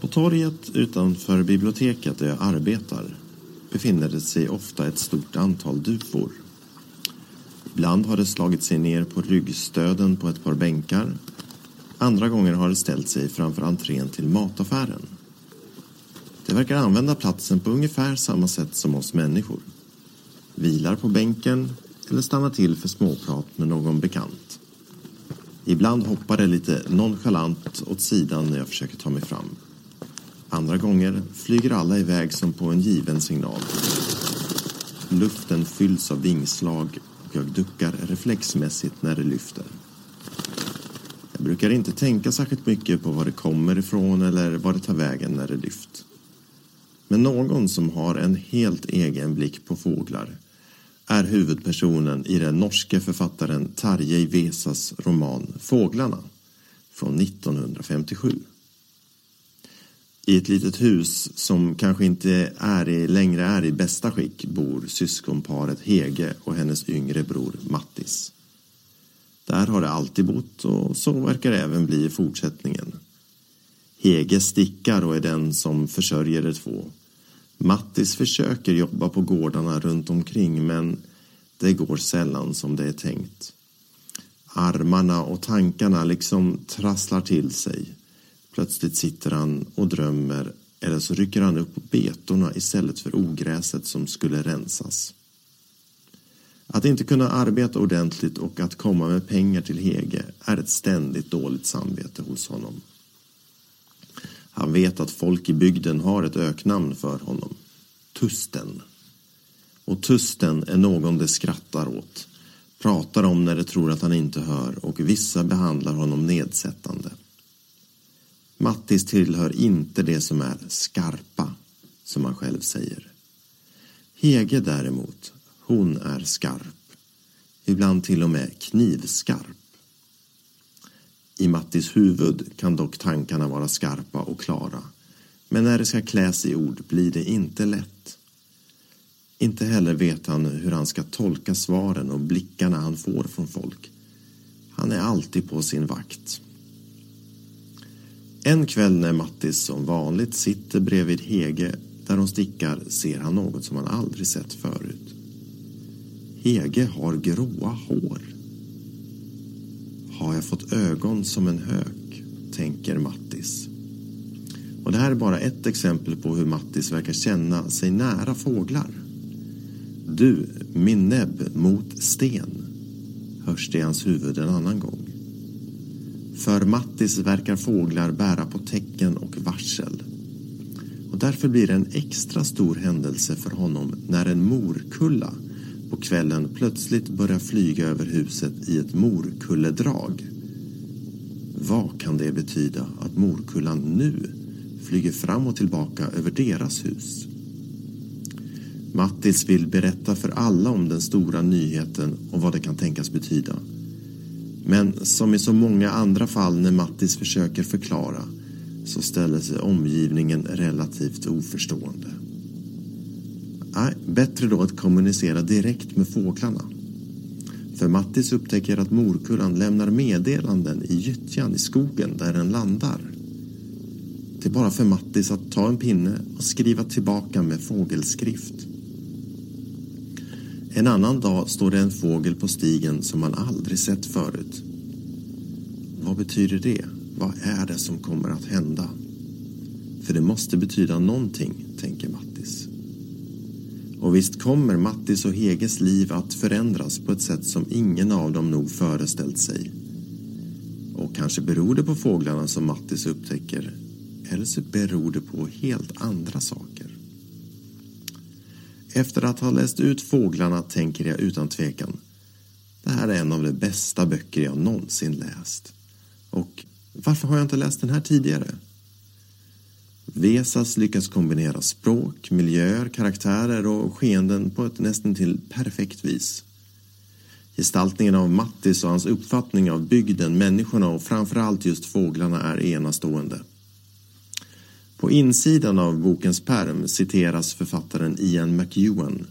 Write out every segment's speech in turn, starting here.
På torget utanför biblioteket där jag arbetar befinner det sig ofta ett stort antal dufor. Ibland har det slagit sig ner på ryggstöden på ett par bänkar. Andra gånger har det ställt sig framför entrén till mataffären. Det verkar använda platsen på ungefär samma sätt som oss människor. Vilar på bänken eller stannar till för småprat med någon bekant. Ibland hoppar det lite nonchalant åt sidan när jag försöker ta mig fram. Andra gånger flyger alla iväg som på en given signal. Luften fylls av vingslag och jag duckar reflexmässigt när det lyfter. Jag brukar inte tänka särskilt mycket på var det kommer ifrån eller var det tar vägen när det lyft. Men någon som har en helt egen blick på fåglar är huvudpersonen i den norske författaren Tarjei Vesas roman Fåglarna från 1957. I ett litet hus som kanske inte är i, längre är i bästa skick bor syskonparet Hege och hennes yngre bror Mattis. Där har det alltid bott och så verkar det även bli i fortsättningen. Hege stickar och är den som försörjer de två. Mattis försöker jobba på gårdarna runt omkring men det går sällan som det är tänkt. Armarna och tankarna liksom trasslar till sig. Plötsligt sitter han och drömmer eller så rycker han upp betorna istället för ogräset som skulle rensas. Att inte kunna arbeta ordentligt och att komma med pengar till Hege är ett ständigt dåligt samvete hos honom. Han vet att folk i bygden har ett öknamn för honom. Tusten. Och Tusten är någon de skrattar åt, pratar om när de tror att han inte hör och vissa behandlar honom nedsättande. Mattis tillhör inte det som är skarpa, som han själv säger. Hege däremot, hon är skarp. Ibland till och med knivskarp. I Mattis huvud kan dock tankarna vara skarpa och klara. Men när det ska kläs i ord blir det inte lätt. Inte heller vet han hur han ska tolka svaren och blickarna han får från folk. Han är alltid på sin vakt. En kväll när Mattis som vanligt sitter bredvid Hege där hon stickar ser han något som han aldrig sett förut. Hege har gråa hår. Har jag fått ögon som en hök, tänker Mattis. Och det här är bara ett exempel på hur Mattis verkar känna sig nära fåglar. Du, min näbb mot sten, hörs det i hans huvud en annan gång. För Mattis verkar fåglar bära på tecken och varsel. Och därför blir det en extra stor händelse för honom när en morkulla på kvällen plötsligt börjar flyga över huset i ett morkulledrag. Vad kan det betyda att morkullan nu flyger fram och tillbaka över deras hus? Mattis vill berätta för alla om den stora nyheten och vad det kan tänkas betyda. Men som i så många andra fall när Mattis försöker förklara så ställer sig omgivningen relativt oförstående. Nej, bättre då att kommunicera direkt med fåglarna. För Mattis upptäcker att morkullan lämnar meddelanden i gyttjan i skogen där den landar. Det är bara för Mattis att ta en pinne och skriva tillbaka med fågelskrift. En annan dag står det en fågel på stigen som man aldrig sett förut. Vad betyder det? Vad är det som kommer att hända? För det måste betyda någonting, tänker Mattis. Och visst kommer Mattis och Heges liv att förändras på ett sätt som ingen av dem nog föreställt sig. Och kanske beror det på fåglarna som Mattis upptäcker, eller så beror det på helt andra saker. Efter att ha läst ut Fåglarna tänker jag utan tvekan det här är en av de bästa böcker jag någonsin läst. Och varför har jag inte läst den här tidigare? Vesas lyckas kombinera språk, miljöer, karaktärer och skeenden på ett nästan till perfekt vis. Gestaltningen av Mattis och hans uppfattning av bygden, människorna och framförallt just fåglarna är enastående. På insidan av bokens perm citeras författaren Ian McEwan.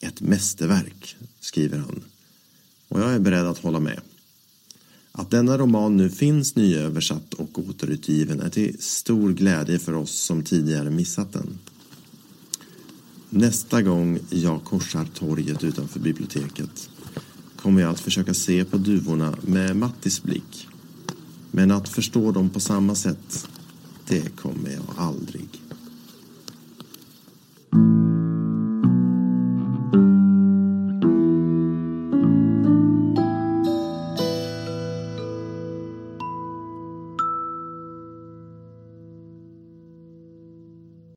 Ett mästerverk, skriver han. Och jag är beredd att hålla med. Att denna roman nu finns nyöversatt och återutgiven är till stor glädje för oss som tidigare missat den. Nästa gång jag korsar torget utanför biblioteket kommer jag att försöka se på duvorna med Mattis blick. Men att förstå dem på samma sätt, det kommer jag aldrig.